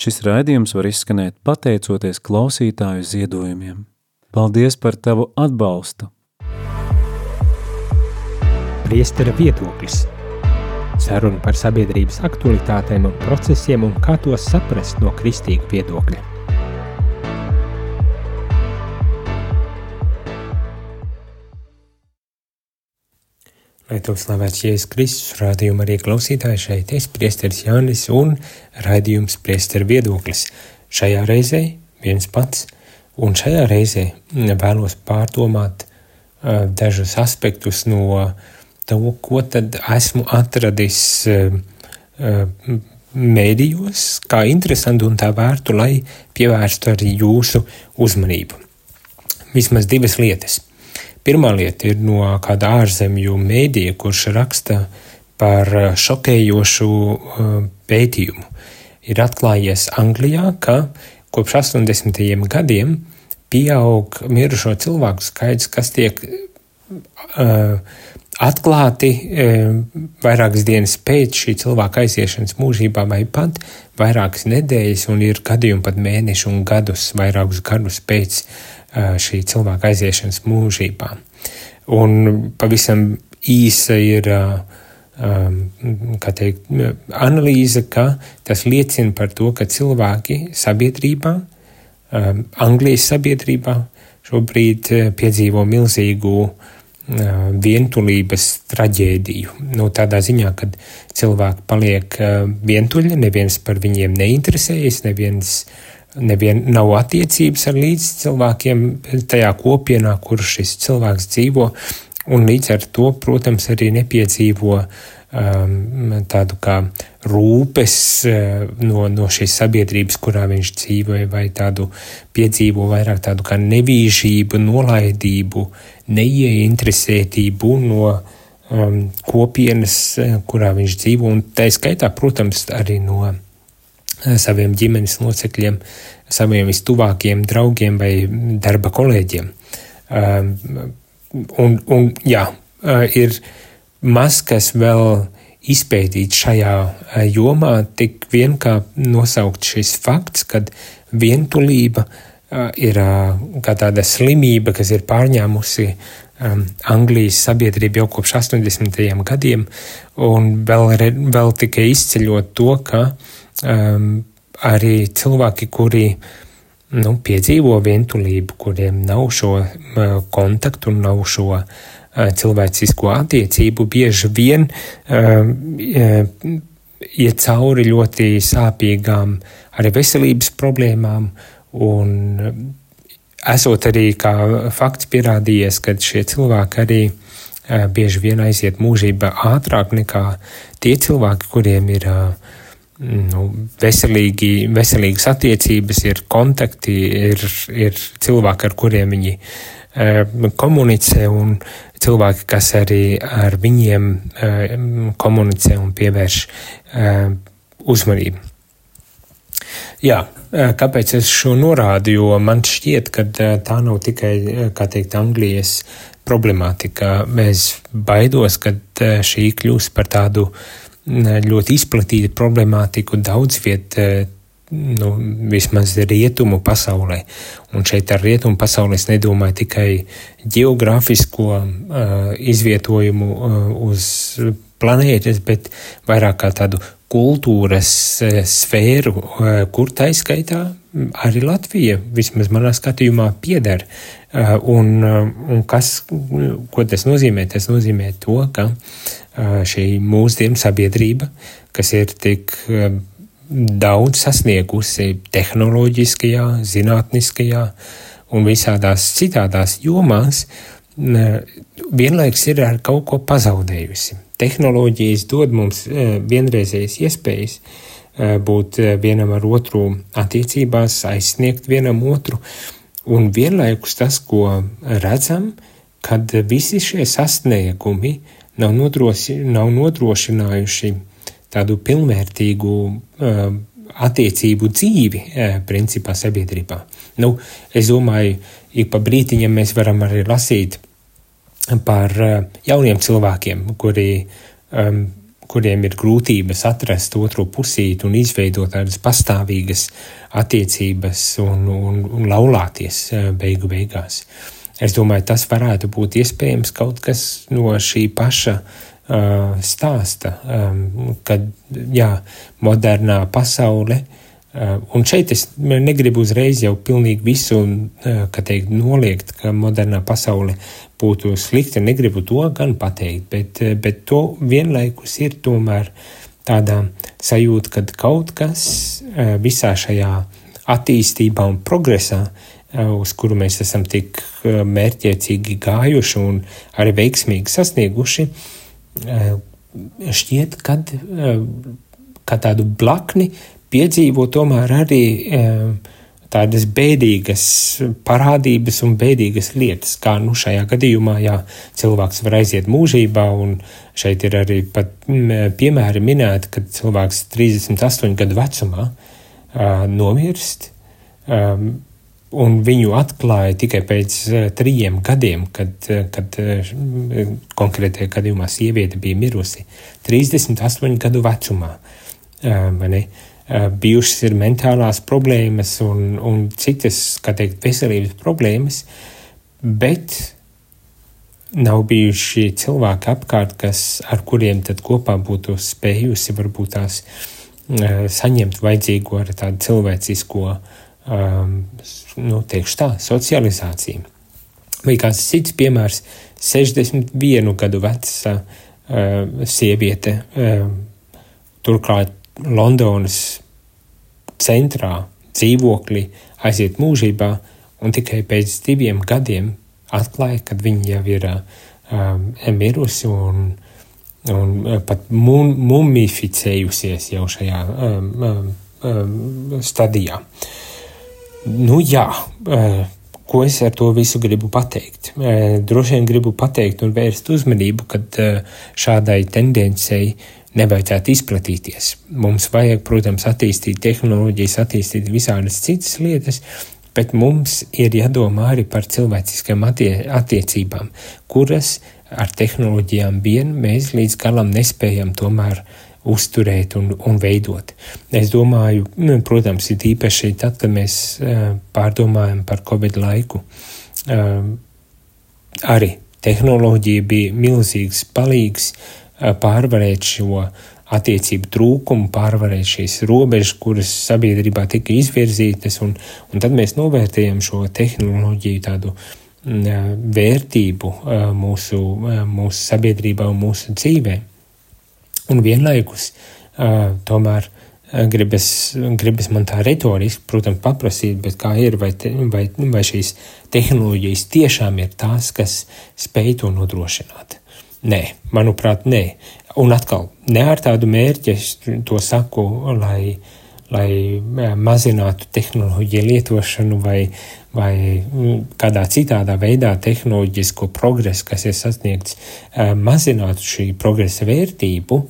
Šis raidījums var izskanēt pateicoties klausītāju ziedojumiem. Paldies par tavu atbalstu! Priestera viedoklis Saruna par sabiedrības aktualitātēm un procesiem un kā tos saprast no kristīga viedokļa. Lai to slavēts Jēzus Kristus, rādījuma arī klausītāji šeit es, priesteris Jānis un raidījums priesteru viedoklis. Šajā reizē viens pats, un šajā reizē vēlos pārdomāt uh, dažus aspektus no to, ko tad esmu atradis uh, uh, mēdījos, kā interesantu un tā vērtu, lai pievērstu arī jūsu uzmanību. Vismaz divas lietas. Pirmā lieta ir no kāda ārzemju mēdīja, kurš raksta par eh, šokējošu eh, pētījumu. Ir atklājies Anglijā, ka kopš 80. gadiem pieaug mirušo cilvēku skaits, kas tiek uh, atklāti uh, vairākas dienas pēc šī cilvēka aiziešanas mūžībā, vai pat vairākas nedēļas, un ir gadījumi pat mēneši un gadus, vairākus gadus pēc uh, šī cilvēka aiziešanas mūžībā. Un pavisam īsa ir teikt, analīze, ka tas liecina par to, ka cilvēki sabiedrībā, Anglijas sabiedrībā, šobrīd piedzīvo milzīgu vientulības traģēdiju. Nu, tādā ziņā, ka cilvēki paliek vientuļi, neviens par viņiem neinteresējas, neviens uh, nevien nav attiecības ar līdzcilvēkiem tajā kopienā, kur šis cilvēks dzīvo, un līdz ar to, protams, arī nepiedzīvo um, tādu kā rūpes uh, no, no šīs sabiedrības, kurā viņš dzīvoja, vai tādu piedzīvo vairāk tādu kā nevīžību, nolaidību, neieinteresētību no um, kopienas, uh, kurā viņš dzīvo, un tā skaitā, protams, arī no saviem ģimenes locekļiem, saviem vistuvākajiem draugiem vai darba kolēģiem. Um, un, un jā, uh, ir maz kas vēl izpētīts šajā jomā, tik vien kā nosaukt šis fakts, kad vientulība ir kā tāda slimība, kas ir pārņēmusi um, Anglijas sabiedrību jau kopš 80. gadiem, un vēl, vēl tikai izceļot to, ka uh, um, arī cilvēki, kuri nu, piedzīvo vientulību, kuriem nav šo uh, kontaktu, nav šo uh, cilvēcisko attiecību, bieži vien uh, iet cauri ļoti sāpīgām arī veselības problēmām un esot arī kā fakts pierādījies, ka šie cilvēki arī bieži vien aiziet mūžībā ātrāk nekā tie cilvēki, kuriem ir uh, nu, veselīgi, veselīgas attiecības, ir kontakti, ir, ir cilvēki, ar kuriem viņi e, komunicē, un cilvēki, kas arī ar viņiem e, komunicē un pievērš e, uzmanību. Jā, kāpēc es šo norādu? Jo man šķiet, ka tā nav tikai, kā teikt, Anglijas problemātika. Mēs baidos, ka šī kļūs par tādu uh, ļoti izplatīta problemātika daudz viet, eh, nu, vismaz rietumu pasaulē. Un šeit ar rietumu pasauli es nedomāju tikai geogrāfisko uh, izvietojumu uh, uz planētas, bet vairāk kā tādu kultūras uh, sfēru, uh, kur tā izskaitā arī Latvija, vismaz manā skatījumā, pieder. Uh, un, uh, un kas, ko tas nozīmē? Tas nozīmē to, ka uh, šī mūsdienu sabiedrība, kas ir tik daudz sasniegusi tehnoloģiskajā, zinātniskajā un visādās citādās jomās, vienlaiks ir ar kaut ko pazaudējusi. Tehnoloģijas dod mums vienreizējas iespējas būt vienam ar otru attiecībās, aizsniegt vienam otru, un vienlaikus tas, ko redzam, kad visi šie sasniegumi uh, nav, nodroši, nav nodrošinājuši tādu pilnvērtīgu uh, attiecību dzīvi, uh, principā, sabiedrībā. Nu, es domāju, ik pa brītiņam mēs varam arī lasīt par uh, jauniem cilvēkiem, kuri um, kuriem ir grūtības atrast otru pusīti un izveidot tādas pastāvīgas attiecības un, un, un laulāties beigu beigās. Es domāju, tas varētu būt iespējams kaut kas no šī paša uh, stāsta, um, kad jā, modernā pasaule uh, Uh, un šeit es negribu uzreiz jau pilnīgi visu, uh, teikt, noliegt, ka modernā pasaule būtu slikta. Negribu to gan pateikt, bet, uh, bet to vienlaikus ir tomēr tādā sajūta, ka kaut kas visā šajā attīstībā un progresā, uz kuru mēs esam tik mērķiecīgi gājuši un arī veiksmīgi sasnieguši, šķiet, kad kā tādu blakni piedzīvo tomēr arī tādas bēdīgas parādības un bēdīgas lietas, kā nu šajā gadījumā, jā, cilvēks var aiziet mūžībā, un šeit ir arī pat piemēri minēti, kad cilvēks 38 gadu vecumā uh, nomirst, um, un viņu atklāja tikai pēc uh, trījiem gadiem, kad, uh, kad uh, konkrētajā gadījumā sieviete bija mirusi 38 gadu vecumā. Uh, Eh, bijušas ir mentālās problēmas un, un citas, kā teikt, veselības problēmas, bet nav bijuši cilvēki apkārt, kas, ar kuriem tad kopā būtu spējusi varbūt tās uh, saņemt vajadzīgo ar tādu cilvēcisko, um, nu, teikšu tā, socializāciju. Vai kāds cits piemērs - 61 gadu veca uh, sieviete, uh, turklāt Londonas centrā dzīvoklī aiziet mūžībā, un tikai pēc diviem gadiem atklāja, ka viņa jau ir um, mirusi un, un pat mum, mumificējusies jau šajā um, um, um, stadijā. Nu jā, uh, ko es ar to visu gribu pateikt? Uh, droši vien gribu pateikt un vērst uzmanību, kad uh, šādai tendencei uh, nevajadzētu izplatīties. Mums vajag, protams, attīstīt tehnoloģijas, attīstīt visādas citas lietas, bet mums ir jādomā arī par cilvēciskām attie attiecībām, kuras ar tehnoloģijām vien mēs līdz galam nespējam tomēr uzturēt un, un veidot. Es domāju, nu, protams, ir īpaši tad, kad mēs uh, pārdomājam par Covid laiku. Uh, arī tehnoloģija bija milzīgs palīgs uh, pārvarēt šo attiecību trūkumu, pārvarēt šīs robežas, kuras sabiedrībā tika izvirzītas, un, un tad mēs novērtējam šo tehnoloģiju tādu vērtību mūsu, mūsu sabiedrībā un mūsu dzīvē. Un vienlaikus tomēr gribas, gribas man tā retoriski, protams, paprasīt, bet kā ir, vai, te, vai, vai šīs tehnoloģijas tiešām ir tās, kas spēj to nodrošināt. Nē, manuprāt, nē. Un atkal, ne ar tādu mērķi es to saku, lai, lai mazinātu tehnoloģiju lietošanu vai, vai kādā citādā veidā tehnoloģisko progresu, kas ir sasniegts, mazinātu šī progresa vērtību,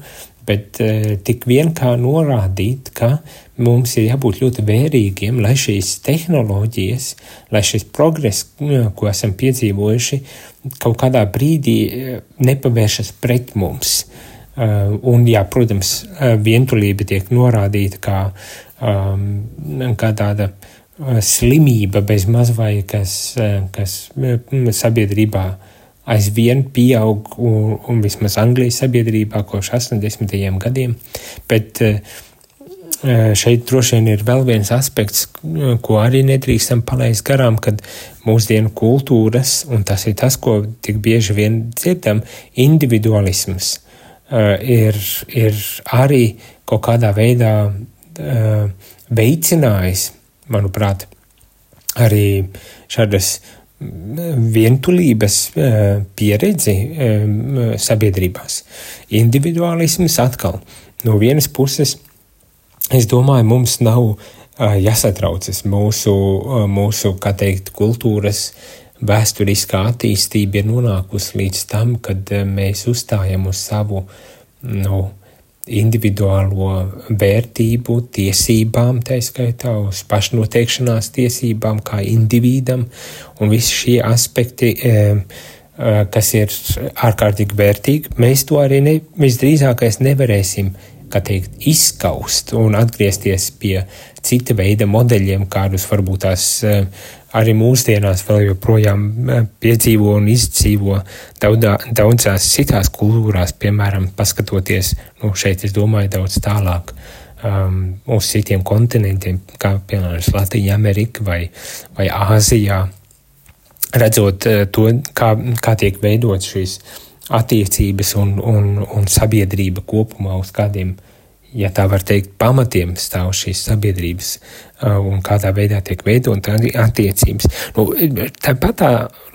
bet tik vien kā norādīt, ka mums ir jābūt ļoti vērīgiem, lai šīs tehnoloģijas, lai šis progress, ko esam piedzīvojuši, kaut kādā brīdī nepavēršas pret mums. Uh, un, jā, protams, uh, vientulība tiek norādīta kā, um, kā tāda uh, slimība bez mazvai, kas, kas sabiedrībā aizvien pieaug, un, un vismaz Anglijas sabiedrībā kopš 80. gadiem. Bet šeit droši vien ir vēl viens aspekts, ko arī nedrīkstam palaist garām, kad mūsdienu kultūras, un tas ir tas, ko tik bieži vien dzirdam, individualisms ir, ir arī kaut kādā veidā veicinājis, manuprāt, arī šādas vientulības pieredzi sabiedrībās. Individualisms atkal no vienas puses es domāju, mums nav jāsatraucas mūsu, mūsu kā teikt, kultūras vēsturiskā attīstība ir nonākusi līdz tam, kad mēs uzstājam uz savu nu, individuālo vērtību, tiesībām, tā skaitā uz pašnoteikšanās tiesībām, kā individam, un visi šie aspekti e, kas ir ārkārtīgi vērtīgi, mēs to arī ne, visdrīzākais nevarēsim teikt, izskaust un atgriezties pie cita veida modeļiem, kādus varbūt tās arī mūsdienās vēl joprojām piedzīvo un izdzīvo daudā, daudzās citās kultūrās, piemēram, paskatoties, nu, šeit es domāju daudz tālāk. Um, uz citiem kontinentiem, kā piemēram Latvija, Amerika vai, vai Āzijā, redzot uh, to, kā, kā tiek veidotas šīs attiecības un, un, un sabiedrība kopumā uz kādiem ja tā var teikt, pamatiem stāv šīs sabiedrības uh, un kādā veidā tiek veidota attiecības. Nu, tāpat tā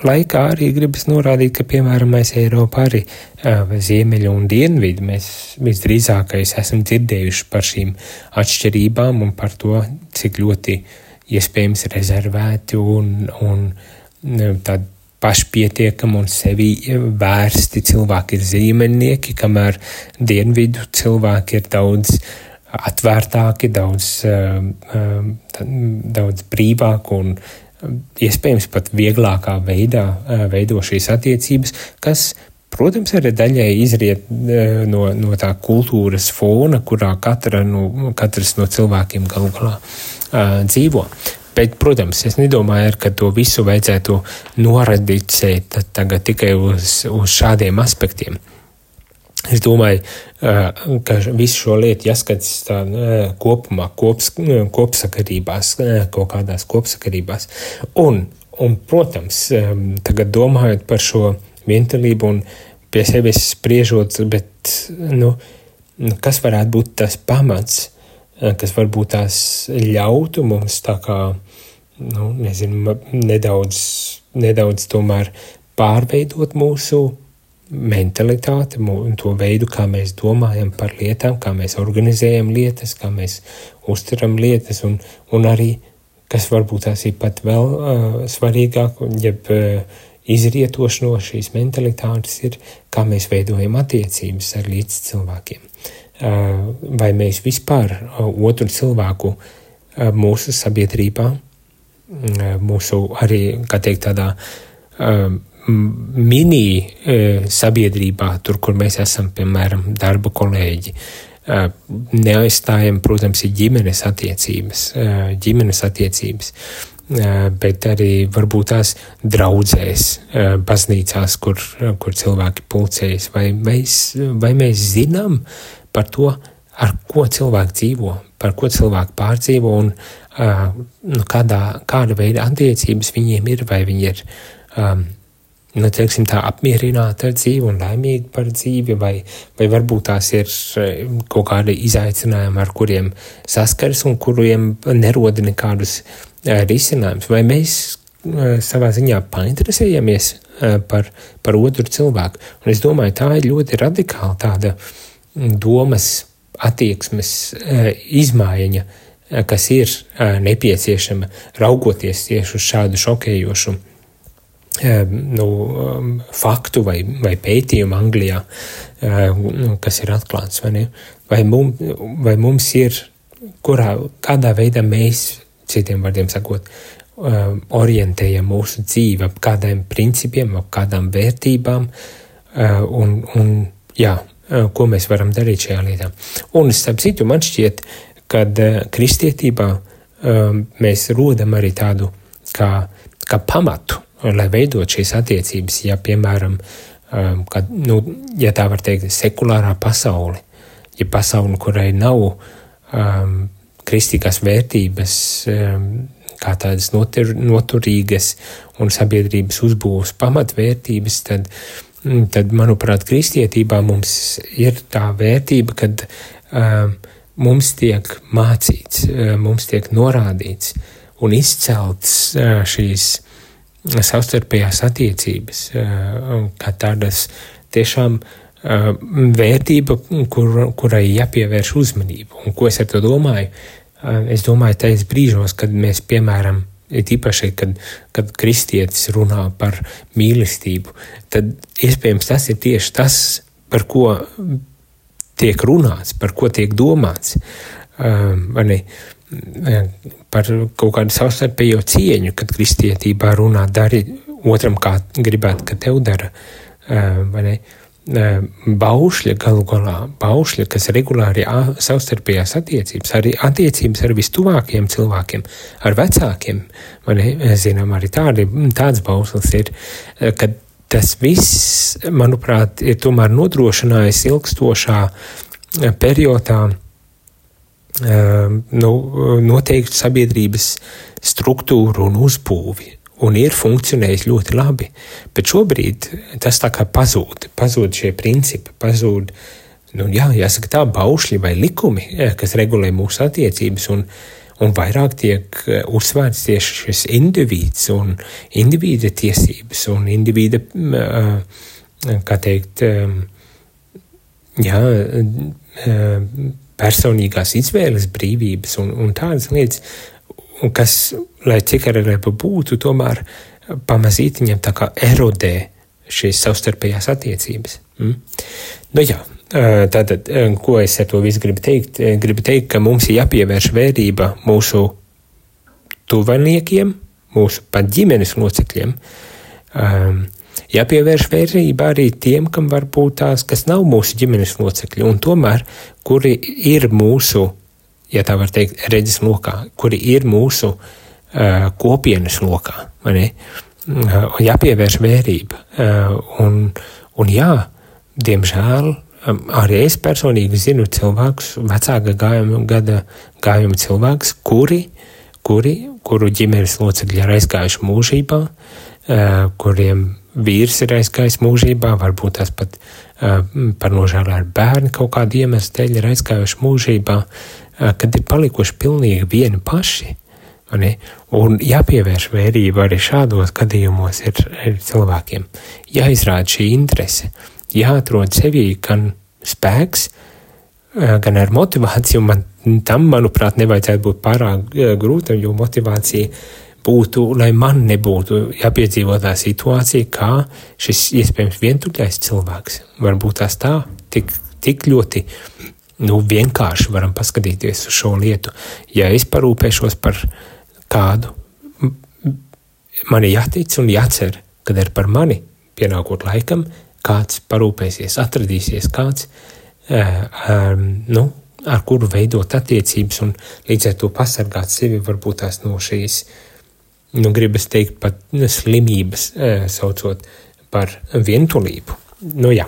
laikā arī gribas norādīt, ka, piemēram, mēs Eiropā arī uh, ziemeļu un dienvidu mēs visdrīzākais esam dzirdējuši par šīm atšķirībām un par to, cik ļoti iespējams rezervēti un, un tādi pašpietiekami un sevi vērsti cilvēki ir zīmenieki, kamēr dienvidu cilvēki ir daudz atvērtāki, daudz, um, daudz brīvāki un um, iespējams pat vieglākā veidā uh, veido šīs attiecības, kas, protams, arī daļai izriet uh, no, no tā kultūras fona, kurā katra, nu, katrs no cilvēkiem galu galā uh, dzīvo. Bet, protams, es nedomāju, ka to visu vajadzētu noradicēt tikai uz, uz šādiem aspektiem. Es domāju, ka visu šo lietu jāskatās tā kopumā, kops, kopsakarībās, kaut kādās kopsakarībās. Un, un, protams, tagad domājot par šo vientulību un pie sevis spriežot, bet, nu, nu kas varētu būt tas pamats, kas varbūt tās ļautu mums tā kā nu, nezinu, nedaudz, nedaudz tomēr pārveidot mūsu mentalitāti, to veidu, kā mēs domājam par lietām, kā mēs organizējam lietas, kā mēs uztveram lietas, un, un arī, kas varbūt tās ir pat vēl uh, svarīgāk, jeb uh, izrietoši no šīs mentalitātes, ir, kā mēs veidojam attiecības ar līdz cilvēkiem. Uh, vai mēs vispār otru cilvēku mūsu sabiedrībā mūsu arī, kā teikt, tādā mini sabiedrībā, tur, kur mēs esam, piemēram, darba kolēģi. Neaizstājam, protams, ir ģimenes attiecības, ģimenes attiecības, bet arī varbūt tās draudzēs, baznīcās, kur, kur cilvēki pulcējas, vai mēs, vai mēs zinām par to, ar ko cilvēki dzīvo, par ko cilvēki pārdzīvo un nu, kādā, kāda veida attiecības viņiem ir, vai viņi ir um, nu, teiksim, tā apmierināti ar dzīvi un laimīgi par dzīvi, vai, vai varbūt tās ir kaut kādi izaicinājumi, ar kuriem saskaras un kuriem neroda nekādus uh, risinājumus. Vai mēs uh, savā ziņā painteresējamies uh, par, par otru cilvēku? Un es domāju, tā ir ļoti radikāla tāda domas attieksmes uh, izmaiņa, Eh, kas ir eh, nepieciešama raugoties tieši uz šādu šokējošu eh, nu, um, faktu vai, vai pētījumu Anglijā, nu, kas ir atklāts. Vai, vai, mums, vai mums ir, kurā, kādā veidā mēs, citiem vārdiem sakot, orientējam mūsu dzīvi ap kādiem principiem, ap kādām vērtībām un, un jā, ko mēs varam darīt šajā lietā. Un, starp citu, man šķiet, kad eh, kristietībā um, mēs rodam arī tādu kā, kā pamatu, lai veidot šīs attiecības, ja, piemēram, kad, nu, ja tā var teikt, sekulārā pasaule, ja pasaule, kurai nav um, kristīgās vērtības, um, kā tādas notur, noturīgas un sabiedrības uzbūves pamatvērtības, tad, mm, tad, manuprāt, kristietībā mums ir tā vērtība, kad um, mums tiek mācīts, eh, mums tiek norādīts un izcelts eh, šīs savstarpējās attiecības, eh, kā tādas tiešām vērtība, kur, kurai jāpievērš uzmanība. Un ko es ar to domāju? Es domāju, tais brīžos, kad mēs, piemēram, ir īpaši, kad, kad kristietis runā par mīlestību, tad iespējams tas ir tieši tas, par ko tiek runāts, par ko tiek domāts. Um, ne, par kaut kādu savstarpējo cieņu, kad kristietībā runā, dari otram kā gribētu, ka tev dara, ne? Baušļa galu galā, baušļa, kas regulāri savstarpējās attiecības, arī attiecības ar vistuvākiem cilvēkiem, ar vecākiem, man zinām, arī tādi, tāds bauslis ir, kad tas viss, manuprāt, ir tomēr nodrošinājis ilgstošā periodā nu, noteiktu sabiedrības struktūru un uzbūvi un ir funkcionējis ļoti labi. Bet šobrīd tas tā kā pazūd, pazūd šie principi, pazūd, nu, jā, jāsaka tā, baušļi vai likumi, kas regulē mūsu attiecības, un, un vairāk tiek eh, uzsvērts tieši šis indivīds un indivīda tiesības un indivīda, eh, kā teikt, eh, jā, personīgās izvēles brīvības un, un tādas lietas, un kas, lai cik arī būtu, tomēr pamazīt viņam tā kā erodē šīs savstarpējās attiecības. Mm? Nu jā, tātad, ko es ar to visu gribu teikt? Gribu teikt, ka mums ir jāpievērš vērība mūsu tuvaniekiem, mūsu pat ģimenes locekļiem. Um, jāpievērš vērība arī tiem, kam varbūt tās, kas nav mūsu ģimenes locekļi, un tomēr, kuri ir mūsu ja tā var teikt, redzes lokā, kuri ir mūsu uh, kopienas lokā. Uh, jāpievērš vērība. Uh, un, un jā, diemžēl um, arī es personīgi zinu cilvēkus, vecāka gājuma, gada gājuma cilvēkus, kuri, kuri, kuru ģimenes locekļi ir aizgājuši mūžībā, uh, kuriem vīrs ir aizgājis mūžībā, varbūt tas pat uh, par nožēlu ar bērnu kaut kādu iemeslu dēļ ir aizgājuši mūžībā. Uh, kad ir palikuši pilnīgi vieni paši. Un jāpievērš vērība arī šādos gadījumos ir, ir cilvēkiem. Jāizrāda šī interese, jāatrod sevī gan spēks, gan ar motivāciju. Man tam, manuprāt, nevajadzētu būt pārāk grūtam, jo motivācija būtu, lai man nebūtu jāpiedzīvo tā situācija, kā šis iespējams vientuļais cilvēks. Varbūt tās tā, tik, tik ļoti nu, vienkārši varam paskatīties uz šo lietu. Ja es parūpēšos par kādu, man ir jātic un jācer, kad ir par mani pienākot laikam, kāds parūpēsies, atradīsies kāds, um, nu, ar kuru veidot attiecības un līdz ar to pasargāt sevi varbūt tās no šīs, nu, gribas teikt, pat slimības, saucot par vientulību. Nu, jā.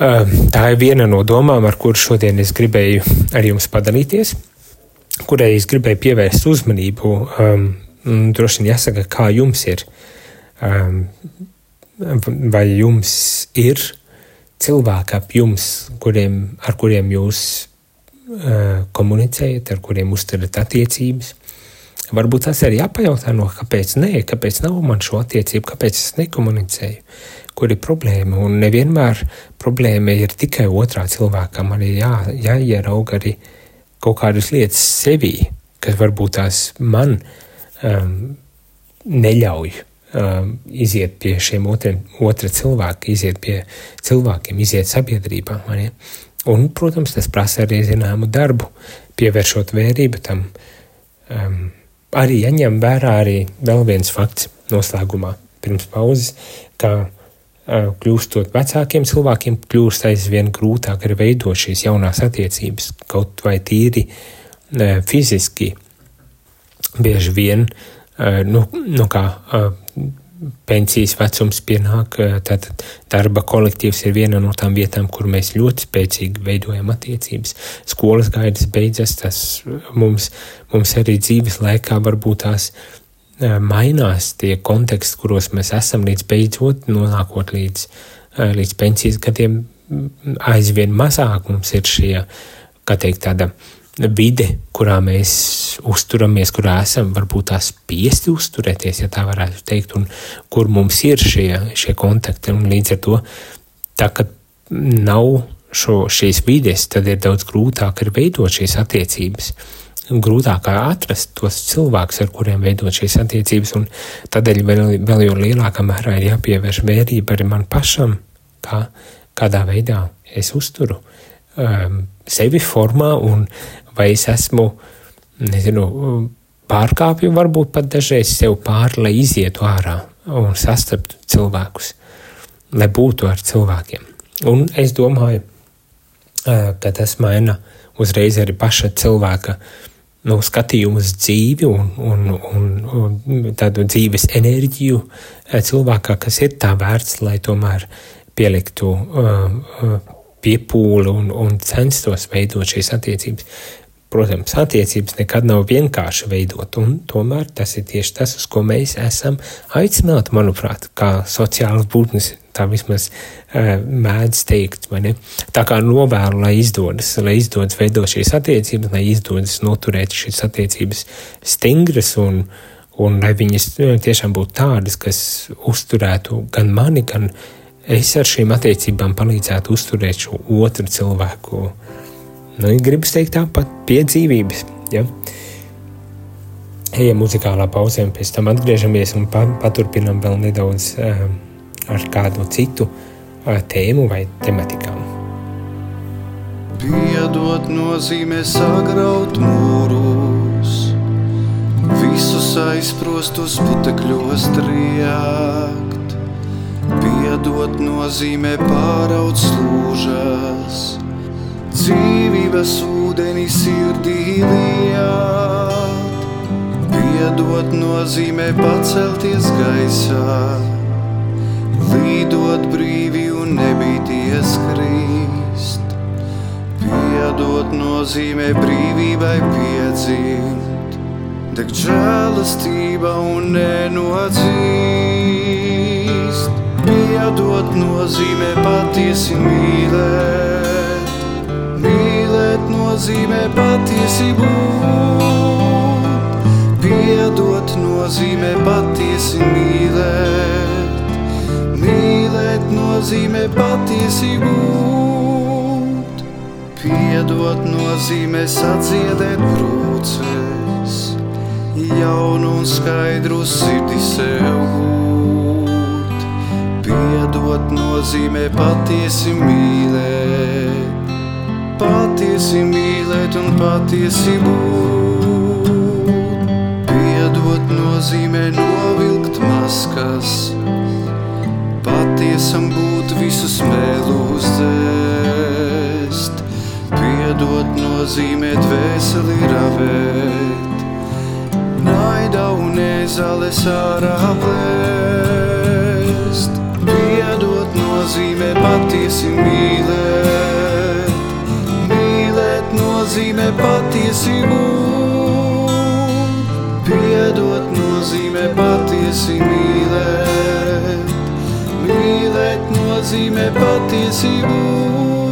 Tā ir viena no domām, ar kuru šodien es gribēju ar jums padalīties, kurai es gribēju pievērst uzmanību. Um, droši vien jāsaka, kā jums ir. Um, vai jums ir cilvēki ap jums, kuriem, ar kuriem jūs uh, komunicējat, ar kuriem uzturat attiecības? Varbūt tas ir jāpajautā, no kāpēc nē, kāpēc nav man šo attiecību, kāpēc es nekomunicēju kur ir problēma. Un nevienmēr problēma ir tikai otrā cilvēkam. Man ir jā, jāierauga arī kaut kādas lietas sevī, kas varbūt tās man um, neļauj um, iziet pie šiem otriem, otra cilvēka, iziet pie cilvēkiem, iziet sabiedrībā. Un, protams, tas prasa arī zināmu darbu, pievēršot vērību tam. Um, arī jaņem vērā arī vēl viens fakts noslēgumā pirms pauzes, ka kļūstot vecākiem cilvēkiem, kļūst aizvien grūtāk arī veidot šīs jaunās attiecības, kaut vai tīri fiziski. Bieži vien, nu, nu kā pensijas vecums pienāk, tad darba kolektīvs ir viena no tām vietām, kur mēs ļoti spēcīgi veidojam attiecības. Skolas gaidas beidzas, tas mums, mums arī dzīves laikā varbūt tās mainās tie konteksti, kuros mēs esam līdz beidzot nonākot līdz, līdz pensijas gadiem, aizvien mazāk mums ir šie, kā teikt, tāda vide, kurā mēs uzturamies, kurā esam. Varbūt tā spiesti uzturēties, ja tā varētu teikt, un kur mums ir šie, šie kontakti, un līdz ar to, tā ka nav šo, šīs vides, tad ir daudz grūtāk ir veidot šīs attiecības grūtāk atrast tos cilvēkus, ar kuriem veidot šīs attiecības, un tādēļ vēl, vēl jau lielākā mērā ir jāpievērš vērība arī man pašam, kā, kādā veidā es uzturu um, sevi formā, un vai es esmu, nezinu, pārkāpju varbūt pat dažreiz sev pāri, lai izietu ārā, un sastaptu cilvēkus, lai būtu ar cilvēkiem. Un es domāju, ka tas maina uzreiz arī paša cilvēka nu, skatījumu uz dzīvi un, un, un, un tādu dzīves enerģiju cilvēkā, kas ir tā vērts, lai tomēr pieliktu uh, piepūli un, un censtos veidot šīs attiecības. Protams, attiecības nekad nav vienkārši veidot, un tomēr tas ir tieši tas, uz ko mēs esam aicināti, manuprāt, kā sociālas būtnes, tā vismaz uh, mēdz teikt, vai ne? Tā kā novēlu, lai izdodas, lai izdodas veidot šīs attiecības, lai izdodas noturēt šīs attiecības stingras un, un lai viņas tiešām būtu tādas, kas uzturētu gan mani, gan es ar šīm attiecībām palīdzētu uzturēt šo otru cilvēku Nu, gribas teikt tāpat pie dzīvības. Ja? Ejam muzikālā pauzē, un pēc tam atgriežamies un pa, paturpinām vēl nedaudz uh, ar kādu citu uh, tēmu vai tematikām. Piedot nozīmē sagraut mūrus, visus aizprostus putekļos triekt. Piedot nozīmē pāraut slūžas, dzīvības ūdeni sirdī liet. Piedot nozīmē pacelties gaisā, līdot brīvi un nebīties krīst. Piedot nozīmē brīvībai piedzimt, deg žēlastība un nenodzīst. Piedot nozīmē patiesi mīlēt nozīmē patiesību. Piedot nozīmē patiesi mīlēt. Mīlēt nozīmē patiesību. Piedot nozīmē sadziedēt brūces, jaunu un skaidru sirdi sev gūt. Piedot nozīmē patiesi mīlēt patiesi mīlēt un patiesi būt. Piedot nozīmē novilkt maskas, patiesam būt visus mēlus dzēst. Piedot nozīmē dvēseli ravēt, naida un ezales ārā plēst. Piedot nozīmē patiesi mīlēt nozīmē patiesību. Piedot nozīmē patiesi mīlēt, mīlēt nozīmē patiesību.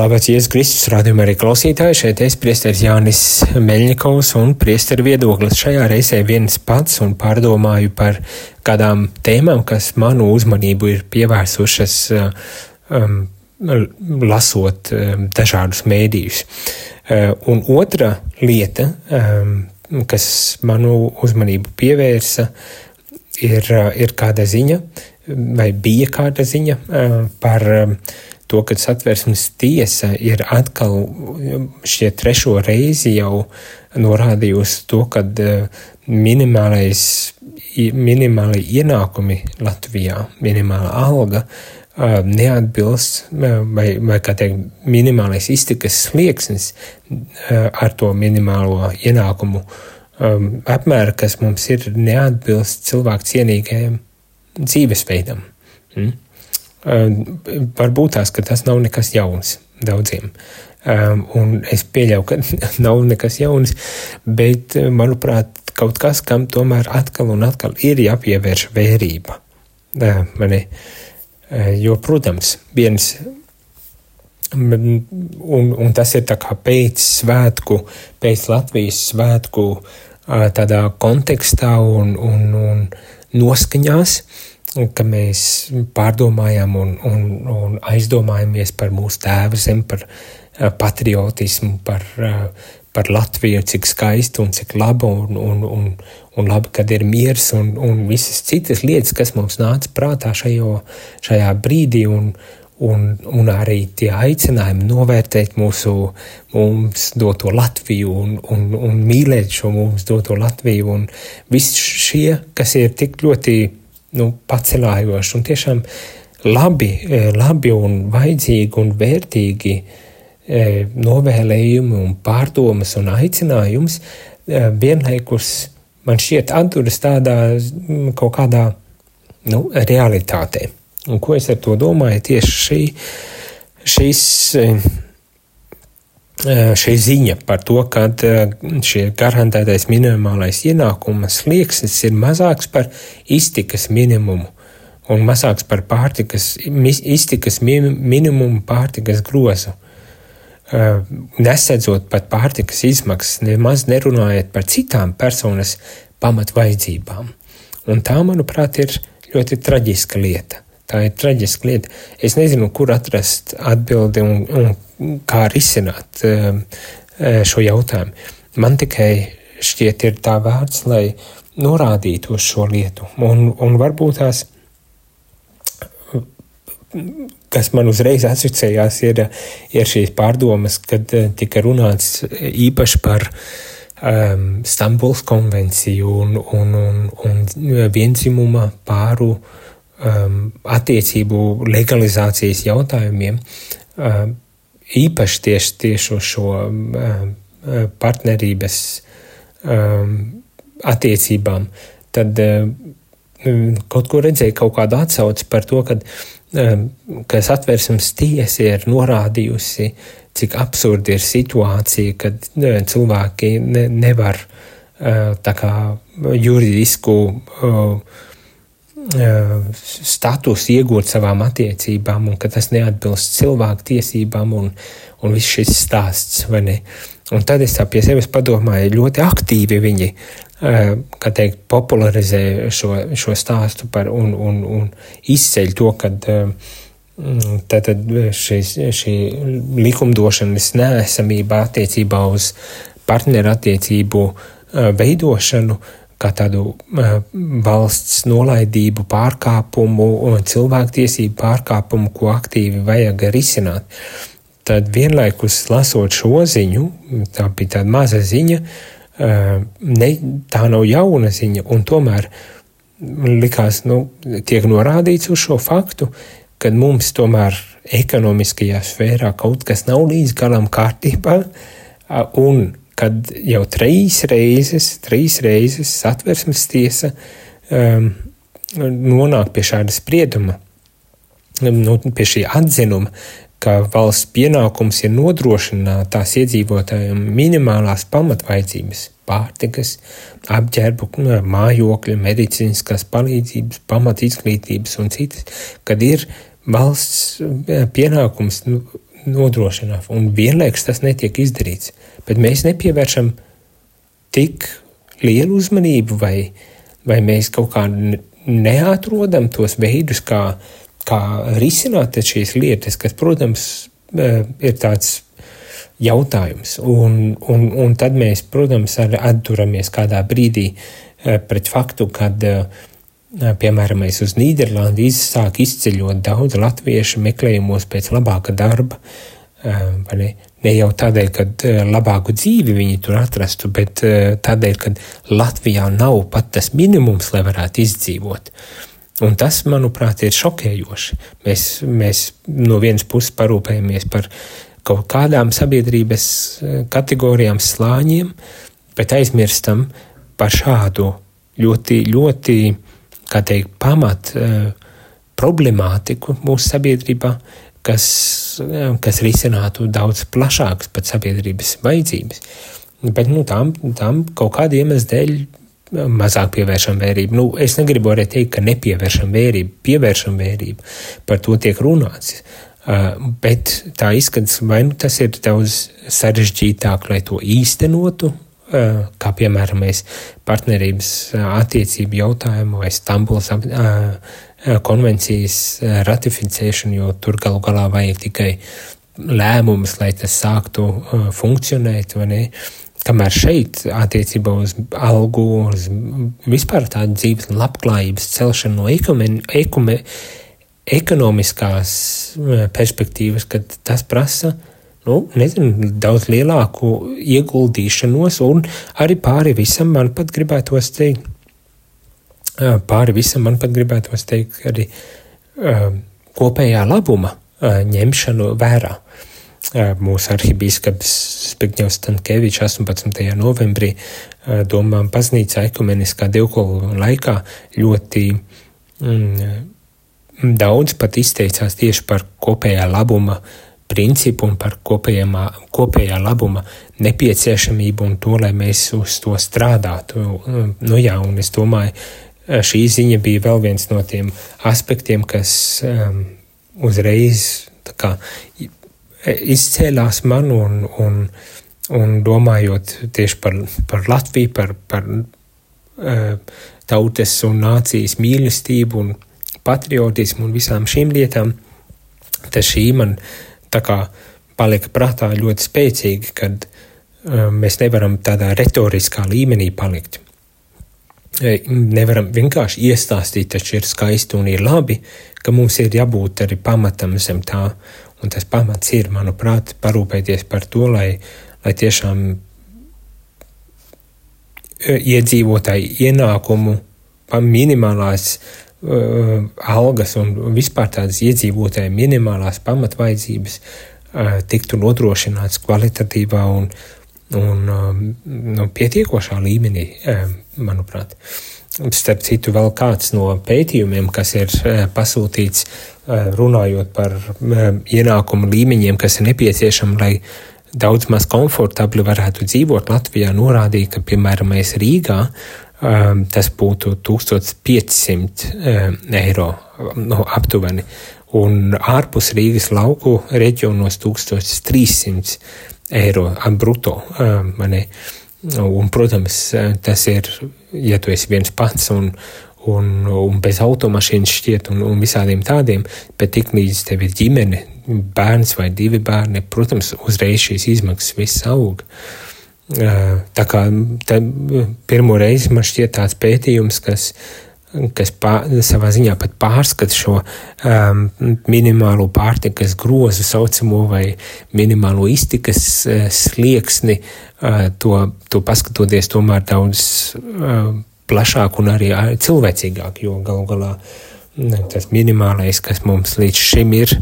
Slavēts Jēzus Kristus, rādījumā arī klausītāji. Šeit es priesteris Jānis Meļņikovs un priesteru viedoklis. Šajā reizē viens pats un pārdomāju par kādām tēmām, kas manu uzmanību ir pievērsušas um, lasot um, dažādus mēdījus. Uh, un otra lieta, um, kas manu uzmanību pievērsa, ir, uh, ir kāda ziņa, vai bija kāda ziņa uh, par uh, to, ka satversmes tiesa ir atkal šie trešo reizi jau norādījusi to, ka eh, minimālais, minimālai ienākumi Latvijā, minimāla alga eh, neatbilst, eh, vai, vai kā teikt, minimālais iztikas slieksnis ar to minimālo ienākumu apmēru, kas mums ir neatbilst cilvēku cienīgajam dzīvesveidam. Mm? Varbūt tās, ka tas nav nekas jauns daudziem. Um, un es pieļauju, ka nav nekas jauns, bet, manuprāt, kaut kas, kam tomēr atkal un atkal ir jāpievērš vērība. Uh, mani, uh, jo, protams, viens, un, un tas ir pēc svētku, pēc Latvijas svētku uh, tādā kontekstā un, un, un noskaņās, ka mēs pārdomājam un, un, un aizdomājamies par mūsu tēvu zemi, par patriotismu, par, par Latviju, cik skaisti un cik laba un, un, un, un labi, kad ir miers un, un visas citas lietas, kas mums nāca prātā šajo, šajā brīdī. Un, un, un arī tie aicinājumi novērtēt mūsu mums doto Latviju un, un, un mīlēt šo mums doto Latviju. Un viss šie, kas ir tik ļoti nu, pacelājoši un tiešām labi, e, labi un vajadzīgi un vērtīgi e, novēlējumi un pārdomas un aicinājums e, vienlaikus man šķiet atturas tādā kaut kādā nu, realitātē. Un ko es ar to domāju? Tieši šī, eh, šī ziņa par to, ka eh, šie garantētais minimālais ienākuma slieksnis ir mazāks par iztikas minimumu un mazāks par pārtikas, iztikas minimumu pārtikas grozu. Eh, nesedzot pat pārtikas izmaksas, nemaz nerunājot par citām personas pamatvaidzībām. Un tā, manuprāt, ir ļoti traģiska lieta. Tā ir traģiska lieta. Es nezinu, kur atrast atbildi un, un kā risināt um, uh, šo jautājumu. Man tikai šķiet, ir tā vērts, lai norādītu uz šo lietu. Un, un varbūt tās, kas man uzreiz asociējās, ir, ir šīs pārdomas, kad uh, tika runāts īpaši par um, Stambuls konvenciju un, un, un, un vienzimuma pāru uh, um, attiecību legalizācijas jautājumiem, um, īpaši tieši, tieši uz šo um, partnerības um, attiecībām, tad um, kaut ko redzēju, kaut kādu atsauci par to, kad, um, ka satversmes tiesa ir norādījusi, cik absurdi ir situācija, kad cilvēki ne, nevar uh, tā kā juridisku uh, statusu iegūt savām attiecībām, un ka tas neatbilst cilvēku tiesībām, un, un viss šis stāsts. Un tad es pie sevis padomāju, ļoti aktīvi viņi teikt, popularizē šo, šo stāstu par, un, un, un izceļ to, ka tātad šis, šī likumdošanas neesamība attiecībā uz partnerattiecību veidošanu kā tādu uh, valsts nolaidību, pārkāpumu cilvēktiesību pārkāpumu, ko aktīvi vajag risināt. Tad vienlaikus lasot šo ziņu, tā bija tāda maza ziņa, uh, ne, tā nav jauna ziņa, un tomēr likās, nu, tiek norādīts uz šo faktu, ka mums tomēr ekonomiskajā sfērā kaut kas nav līdz galam kārtībā, un kad jau trīs reizes, trīs reizes satversmes tiesa um, nonāk pie šāda sprieduma, nu, pie šī atzinuma, ka valsts pienākums ir nodrošināt tās iedzīvotājiem minimālās pamatvaidzības, pārtikas, apģērbu, mājokļa, medicīniskās palīdzības, pamat izglītības un citas, kad ir valsts eh, pienākums nu, nodrošināt, un vienlaikus tas netiek izdarīts bet mēs nepievēršam tik lielu uzmanību, vai, vai mēs kaut kā neatrodam tos veidus, kā, kā risināt šīs lietas, kas, protams, e, ir tāds jautājums. Un, un, un tad mēs, protams, atduramies kādā brīdī e, pret faktu, kad, e, piemēram, mēs uz Nīderlandi sāk izceļot daudz latviešu meklējumos pēc labāka darba, ne, ne jau tādēļ, ka labāku dzīvi viņi tur atrastu, bet tādēļ, ka Latvijā nav pat tas minimums, lai varētu izdzīvot. Un tas, manuprāt, ir šokējoši. Mēs, mēs no vienas puses parūpējamies par kaut kādām sabiedrības kategorijām, slāņiem, bet aizmirstam par šādu ļoti, ļoti, kā teikt, pamat problemātiku mūsu sabiedrībā, kas, kas risinātu daudz plašākas pat sabiedrības vajadzības. Bet nu, tam, tam kaut kāda iemesla dēļ mazāk pievēršam vērību. Nu, es negribu arī teikt, ka nepievēršam vērību, pievēršam vērību, par to tiek runāts. Uh, bet tā izskatās, vai nu tas ir daudz sarežģītāk, lai to īstenotu, kā piemēram mēs partnerības attiecību jautājumu vai Stambuls uh, konvencijas ratificēšanu, jo tur galu galā vajag tikai lēmumus, lai tas sāktu funkcionēt. Kamēr šeit attiecībā uz algu, uz vispār tādu dzīves un labklājības celšanu no ekumen, ekume, ekonomiskās perspektīvas, kad tas prasa nu, nezinu, daudz lielāku ieguldīšanos, un arī pāri visam man pat gribētos teikt, pāri visam man pat gribētos teikt, arī kopējā labuma ņemšanu vērā. Mūsu arhibīskaps Zbigņevs Stankēvičs 18. novembrī domām baznīcā ekumeniskā divkolu laikā ļoti mm, daudz pat izteicās tieši par kopējā labuma principu un par kopējā labuma nepieciešamību un to, lai mēs uz to strādātu. Nu jā, un es domāju, šī ziņa bija vēl viens no tiem aspektiem, kas um, uzreiz kā, izcēlās man un, un, un domājot tieši par, par Latviju, par, par uh, tautas un nācijas mīlestību un patriotismu un visām šīm lietām, tad šī man tā kā palika prātā ļoti spēcīgi, kad uh, mēs nevaram tādā retoriskā līmenī palikt nevaram vienkārši iestāstīt, taču ir skaisti un ir labi, ka mums ir jābūt arī pamatam zem tā. Un tas pamats ir, manuprāt, parūpēties par to, lai, lai tiešām iedzīvotāju ienākumu, minimālās uh, algas un vispār tādas iedzīvotāju minimālās pamatvaidzības uh, tiktu nodrošināts kvalitatīvā un, un um, nu, pietiekošā līmenī, um, manuprāt. Starp citu, vēl kāds no pētījumiem, kas ir uh, pasūtīts uh, runājot par um, ienākumu līmeņiem, kas ir nepieciešami, lai daudz maz komfortabli varētu dzīvot Latvijā, norādīja, ka, piemēram, mēs Rīgā tas būtu 1500 eiro no, aptuveni, un ārpus Rīgas lauku reģionos 1300 eiro bruto. Mani. Un, protams, tas ir, ja tu esi viens pats un, un, un bez automašīnas šķiet un, un visādiem tādiem, bet tik līdz tev ir ģimene, bērns vai divi bērni, protams, uzreiz šīs izmaksas viss aug. Tā kā pirmo reizi man šķiet tāds pētījums, kas kas pār, savā ziņā pat pārskata šo um, minimālo pārtikas grozu saucamo vai minimālo iztikas uh, slieksni, uh, to, to paskatoties tomēr daudz uh, plašāk un arī cilvēcīgāk, jo galu galā tas minimālais, kas mums līdz šim ir,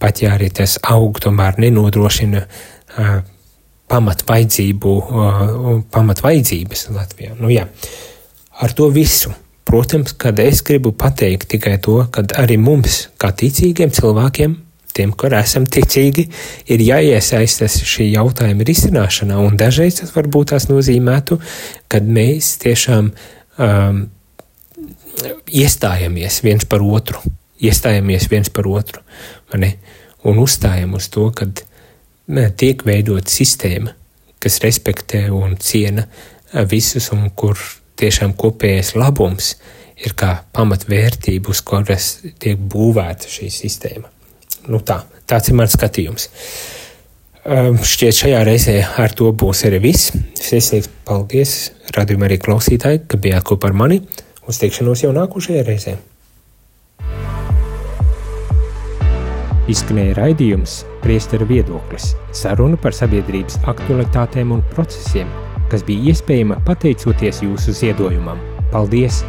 pat ja arī tas aug, tomēr nenodrošina uh, pamatvajadzību, uh, pamatvajadzības Latvijā. Nu, jā, ar to visu. Protams, kad es gribu pateikt tikai to, ka arī mums, kā ticīgiem cilvēkiem, tiem, kur esam ticīgi, ir jāiesaistās šī jautājuma risināšanā, un dažreiz tas varbūt tās nozīmētu, kad mēs tiešām um, iestājamies viens par otru, iestājamies viens par otru, un uzstājam uz to, ka tiek veidot sistēma, kas respektē un ciena visus, un kur tiešām kopējais labums ir kā pamatvērtība, uz kuras tiek būvēta šī sistēma. Nu tā, tāds ir mans skatījums. Um, šķiet, šajā reizē ar to būs arī viss. Sirsnīgs paldies, radījumā arī klausītāji, ka bijāt kopā ar mani. Uz tikšanos jau nākošajā reizē. Izskanēja raidījums Priesteru viedoklis – saruna par sabiedrības aktualitātēm un procesiem – kas bija iespējama pateicoties jūsu ziedojumam. Paldies!